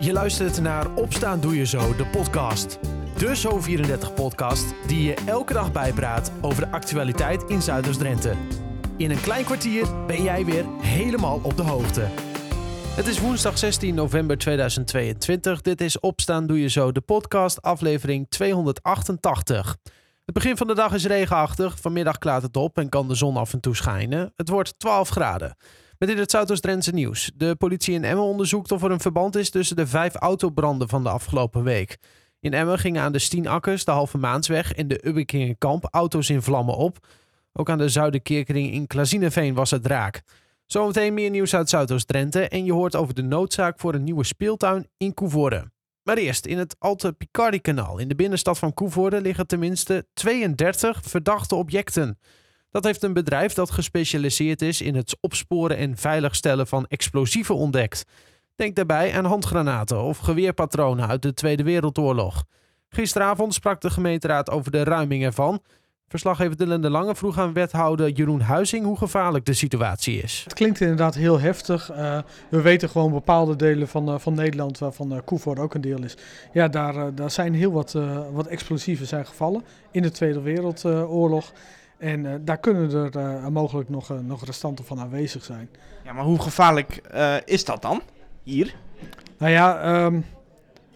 Je luistert naar Opstaan Doe Je Zo, de podcast. De Zo34-podcast die je elke dag bijpraat over de actualiteit in Zuiders-Drenthe. In een klein kwartier ben jij weer helemaal op de hoogte. Het is woensdag 16 november 2022. Dit is Opstaan Doe Je Zo, de podcast, aflevering 288. Het begin van de dag is regenachtig. Vanmiddag klaart het op en kan de zon af en toe schijnen. Het wordt 12 graden. Met in het Zuidoost-Drentse nieuws. De politie in Emmen onderzoekt of er een verband is tussen de vijf autobranden van de afgelopen week. In Emmen gingen aan de Stiinakkers, de Halve Maansweg en de Ubbekingenkamp auto's in vlammen op. Ook aan de Zuiderkeerkring in Klazineveen was het raak. Zometeen meer nieuws uit Zuidoost-Drenthe en je hoort over de noodzaak voor een nieuwe speeltuin in Koevoorde. Maar eerst, in het Alte Picardi-kanaal in de binnenstad van Koevoorde liggen tenminste 32 verdachte objecten. Dat heeft een bedrijf dat gespecialiseerd is in het opsporen en veiligstellen van explosieven ontdekt. Denk daarbij aan handgranaten of geweerpatronen uit de Tweede Wereldoorlog. Gisteravond sprak de gemeenteraad over de ruiming ervan. Verslaggever Dylan de Lange vroeg aan wethouder Jeroen Huizing hoe gevaarlijk de situatie is. Het klinkt inderdaad heel heftig. Uh, we weten gewoon bepaalde delen van, uh, van Nederland, waarvan uh, Koevoort ook een deel is. Ja, daar, daar zijn heel wat, wat explosieven zijn gevallen in de Tweede Wereldoorlog. En uh, daar kunnen er uh, mogelijk nog, uh, nog restanten van aanwezig zijn. Ja, maar hoe gevaarlijk is dat dan hier? Nou ja, um,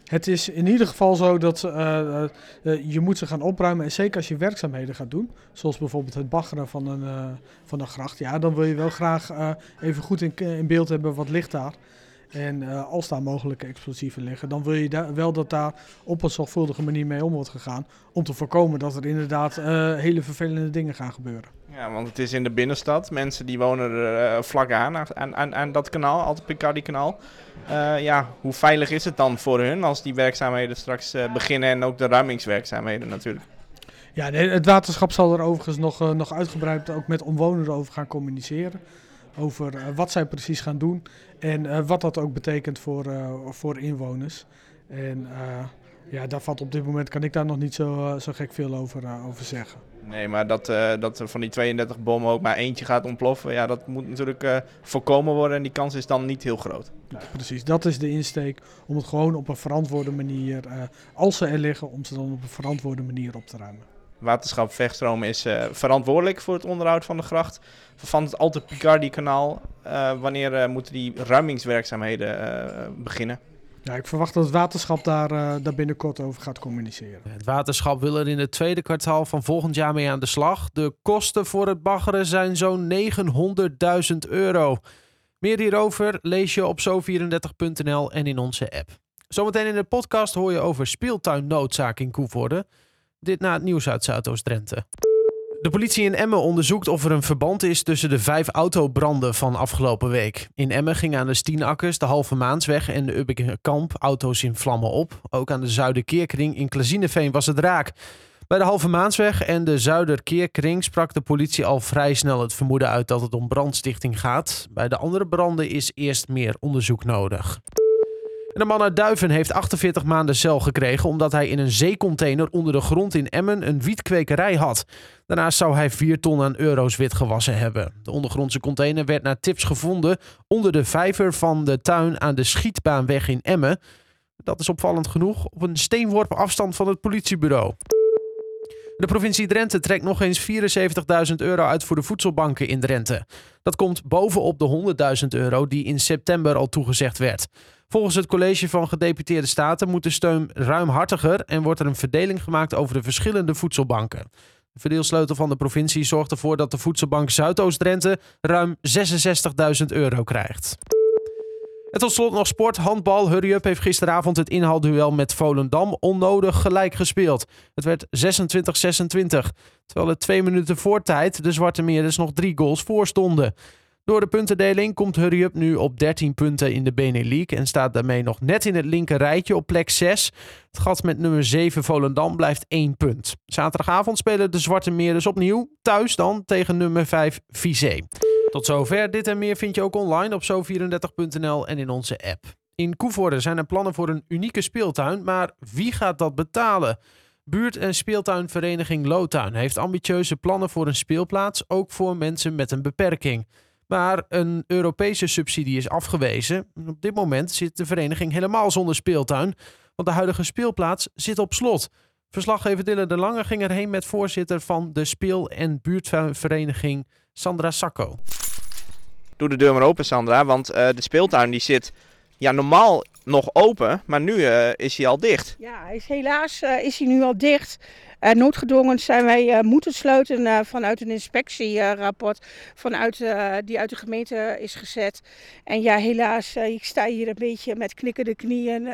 het is in ieder geval zo dat je moet ze gaan opruimen. En zeker als je werkzaamheden gaat doen, zoals bijvoorbeeld het baggeren van een, van een gracht. Ja, dan wil je wel graag even goed in, in beeld hebben wat ligt daar. En uh, als daar mogelijke explosieven liggen, dan wil je wel dat daar op een zorgvuldige manier mee om wordt gegaan. Om te voorkomen dat er inderdaad uh, hele vervelende dingen gaan gebeuren. Ja, want het is in de binnenstad. Mensen die wonen er uh, vlak aan, aan, aan, aan dat kanaal, altijd Picardi-kanaal. ja, hoe veilig is het dan voor hun als die werkzaamheden straks beginnen en ook de ruimingswerkzaamheden natuurlijk? Ja, het waterschap zal er overigens nog, nog uitgebreid ook met omwonenden over gaan communiceren over uh, wat zij precies gaan doen en uh, wat dat ook betekent voor, uh, voor inwoners. En ja, daar valt op dit moment kan ik daar nog niet zo, zo gek veel over, over zeggen. Nee, maar dat, dat er van die 32 bommen ook maar eentje gaat ontploffen, ja, dat moet natuurlijk voorkomen worden en die kans is dan niet heel groot. Precies, dat is de insteek om het gewoon op een verantwoorde manier, als ze er liggen, om ze dan op een verantwoorde manier op te ruimen. Waterschap Vechtstroom is uh, verantwoordelijk voor het onderhoud van de gracht. Van het Alte Picardi-kanaal. Uh, wanneer uh, moeten die ruimingswerkzaamheden beginnen? Ja, ik verwacht dat het waterschap daar, daar binnenkort over gaat communiceren. Het waterschap wil er in het tweede kwartaal van volgend jaar mee aan de slag. De kosten voor het baggeren zijn zo'n 900.000 euro. Meer hierover lees je op zo34.nl en in onze app. Zometeen in de podcast hoor je over speeltuinnoodzaak in Koevoorde. Dit na het nieuws uit Zuidoost-Drenthe. De politie in Emmen onderzoekt of er een verband is tussen de vijf autobranden van afgelopen week. In Emmen gingen aan de Stiinakkers, de Halve Maansweg en de Ubbingenkamp auto's in vlammen op. Ook aan de Zuiderkeerkring in Klazineveen was het raak. Bij de Halve Maansweg en de Zuiderkeerkring sprak de politie al vrij snel het vermoeden uit dat het om brandstichting gaat. Bij de andere branden is eerst meer onderzoek nodig. De man uit Duiven heeft 48 maanden cel gekregen omdat hij in een zeecontainer onder de grond in Emmen een wietkwekerij had. Daarnaast zou hij 4 ton aan euro's witgewassen hebben. De ondergrondse container werd naar tips gevonden onder de vijver van de tuin aan de Schietbaanweg in Emmen. Dat is opvallend genoeg op een steenworp afstand van het politiebureau. De provincie Drenthe trekt nog eens 74.000 euro uit voor de voedselbanken in Drenthe. Dat komt bovenop de 100.000 euro die in september al toegezegd werd. Volgens het college van gedeputeerde staten moet de steun ruimhartiger en wordt er een verdeling gemaakt over de verschillende voedselbanken. De verdeelsleutel van de provincie zorgt ervoor dat de voedselbank Zuidoost-Drenthe ruim 66.000 euro krijgt. En tot slot nog sport. Handbal. Hurry Up heeft gisteravond het inhaalduel met Volendam onnodig gelijk gespeeld. Het werd 26-26. Terwijl er twee minuten voor tijd de Zwarte Meerders nog drie goals voor stonden. Door de puntendeling komt Hurry Up nu op 13 punten in de Benelux en staat daarmee nog net in het linker rijtje op plek 6. Het gat met nummer 7 Volendam blijft 1 punt. Zaterdagavond spelen de Zwarte Meerders opnieuw, thuis dan tegen nummer 5 Vizé. Tot zover. Dit en meer vind je ook online op zo34.nl en in onze app. In Koevoorde zijn er plannen voor een unieke speeltuin, maar wie gaat dat betalen? Buurt- en speeltuinvereniging Lowtuin heeft ambitieuze plannen voor een speelplaats, ook voor mensen met een beperking. Maar een Europese subsidie is afgewezen. Op dit moment zit de vereniging helemaal zonder speeltuin, want de huidige speelplaats zit op slot. Verslaggever Dylan de Lange ging erheen met voorzitter van de speel- en buurtvereniging Sandra Sacco. Doe de deur maar open, Sandra, want uh, de speeltuin die zit ja, normaal nog open, maar nu uh, is hij al dicht. Ja, is, helaas uh, is hij nu al dicht. Noodgedwongen zijn wij moeten sluiten vanuit een inspectierapport vanuit, die uit de gemeente is gezet. En ja, helaas, ik sta hier een beetje met knikkende knieën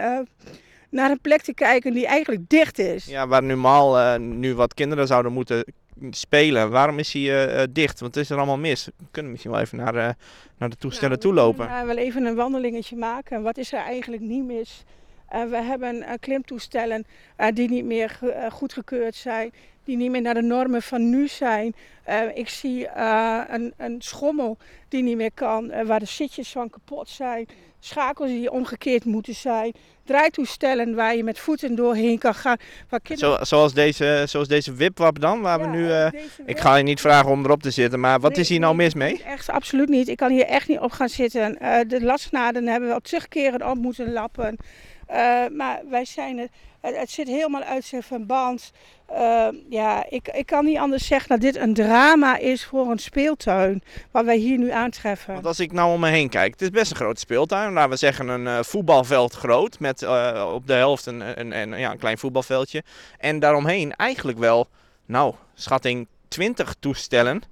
naar een plek te kijken die eigenlijk dicht is. Ja, waar normaal uh, nu wat kinderen zouden moeten spelen. Waarom is hij uh, dicht? Want is er allemaal mis. We kunnen misschien wel even naar, uh, naar de toestellen nou, toe lopen. We wel even een wandelingetje maken. Wat is er eigenlijk niet mis? We hebben klimtoestellen die niet meer goedgekeurd zijn die niet meer naar de normen van nu zijn. Ik zie een, een, schommel die niet meer kan, waar de zitjes van kapot zijn. Schakels die omgekeerd moeten zijn. Draaitoestellen waar je met voeten doorheen kan gaan. Waar kinderen... Zo, zoals, deze, zoals deze wipwap dan, waar ja, we nu... ik ga je niet vragen om erop te zitten, maar wat nee, is hier nou nee, mis mee? Echt, absoluut niet. Ik kan hier echt niet op gaan zitten. de lasnaden hebben we al terugkeren op moeten lappen. Maar wij zijn het, het zit helemaal uit zijn verband. Uh, ja, ik, ik kan niet anders zeggen dat dit een drama is voor een speeltuin. Wat wij hier nu aantreffen. Want als ik nou om me heen kijk, het is best een grote speeltuin. Laten we zeggen een uh, voetbalveld groot. Met op de helft een, een, een, ja, een klein voetbalveldje. En daaromheen eigenlijk wel, nou, schatting 20 toestellen.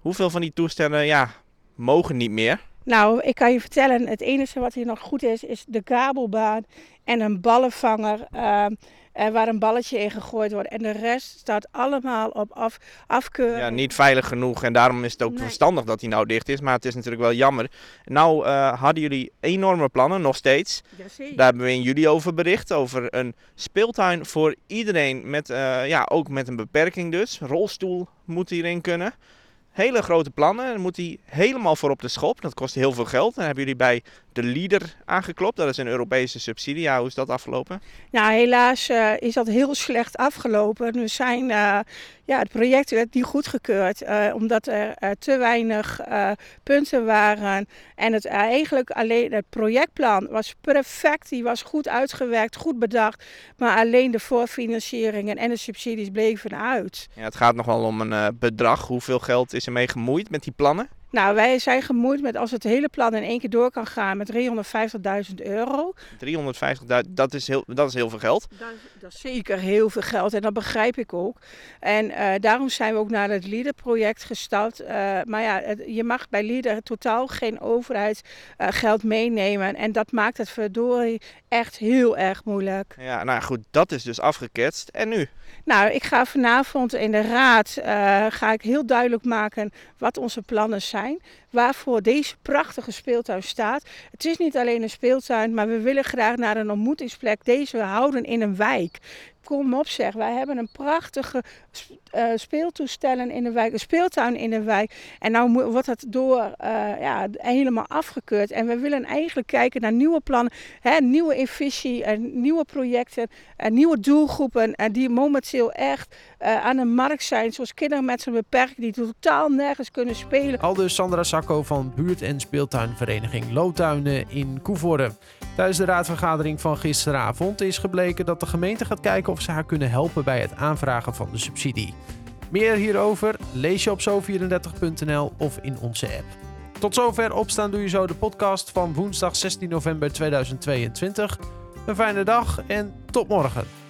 Hoeveel van die toestellen, ja, mogen niet meer? Nou, ik kan je vertellen, het enige wat hier nog goed is, is de kabelbaan en een ballenvanger. Uh, waar een balletje in gegooid wordt. En de rest staat allemaal op af, afkeuring. Ja, niet veilig genoeg. En daarom is het ook nee. verstandig dat hij nou dicht is. Maar het is natuurlijk wel jammer. Nou uh, hadden jullie enorme plannen, nog steeds. Jazeker. Daar hebben we in jullie over bericht. Over een speeltuin voor iedereen. Met, uh, ja, ook met een beperking dus. Rolstoel moet hierin kunnen hele grote plannen. Dan moet hij helemaal voor op de schop. Dat kost heel veel geld. Dan hebben jullie bij de Leader aangeklopt. Dat is een Europese subsidie. Hoe is dat afgelopen? Nou, helaas uh, is dat heel slecht afgelopen. We zijn, uh, ja, het project werd niet goedgekeurd. Uh, omdat er te weinig punten waren. En het eigenlijk alleen het projectplan was perfect. Die was goed uitgewerkt, goed bedacht. Maar alleen de voorfinancieringen en de subsidies bleven uit. Ja, het gaat nog wel om een bedrag. Hoeveel geld is er mee gemoeid met die plannen? Nou, wij zijn gemoeid met als het hele plan in één keer door kan gaan met 350.000 euro. 350.000, dat, is heel, dat is heel veel geld. Dat, dat, is zeker heel veel geld en dat begrijp ik ook. En uh, daarom zijn we ook naar het LEADER-project gestart. Uh, maar ja, het, je mag bij LEADER totaal geen overheidsgeld uh, meenemen. En dat maakt het verdorie echt heel erg moeilijk. Ja, nou goed, dat is dus afgeketst. En nu? Nou, ik ga vanavond in de raad ga ik heel duidelijk maken wat onze plannen zijn waarvoor deze prachtige speeltuin staat. Het is niet alleen een speeltuin, maar we willen graag naar een ontmoetingsplek deze houden in een wijk. Kom op zeg, wij hebben een prachtige uh, speeltoestellen in de wijk, een speeltuin in de wijk. En nou wordt dat door uh, ja, helemaal afgekeurd. En we willen eigenlijk kijken naar nieuwe plannen, hè, nieuwe en nieuwe projecten, en nieuwe doelgroepen. En die momenteel echt aan de markt zijn. Zoals kinderen met zo'n beperking die totaal nergens kunnen spelen. Aldus Sandra Sacco van buurt- en speeltuinvereniging Lotuinen in Koevoorde. Tijdens de raadsvergadering van gisteravond is gebleken dat de gemeente gaat kijken of ze haar kunnen helpen bij het aanvragen van de subsidie. Meer hierover lees je op zo34.nl of in onze app. Tot zover opstaan doe je zo de podcast van woensdag 16 november 2022. Een fijne dag en tot morgen.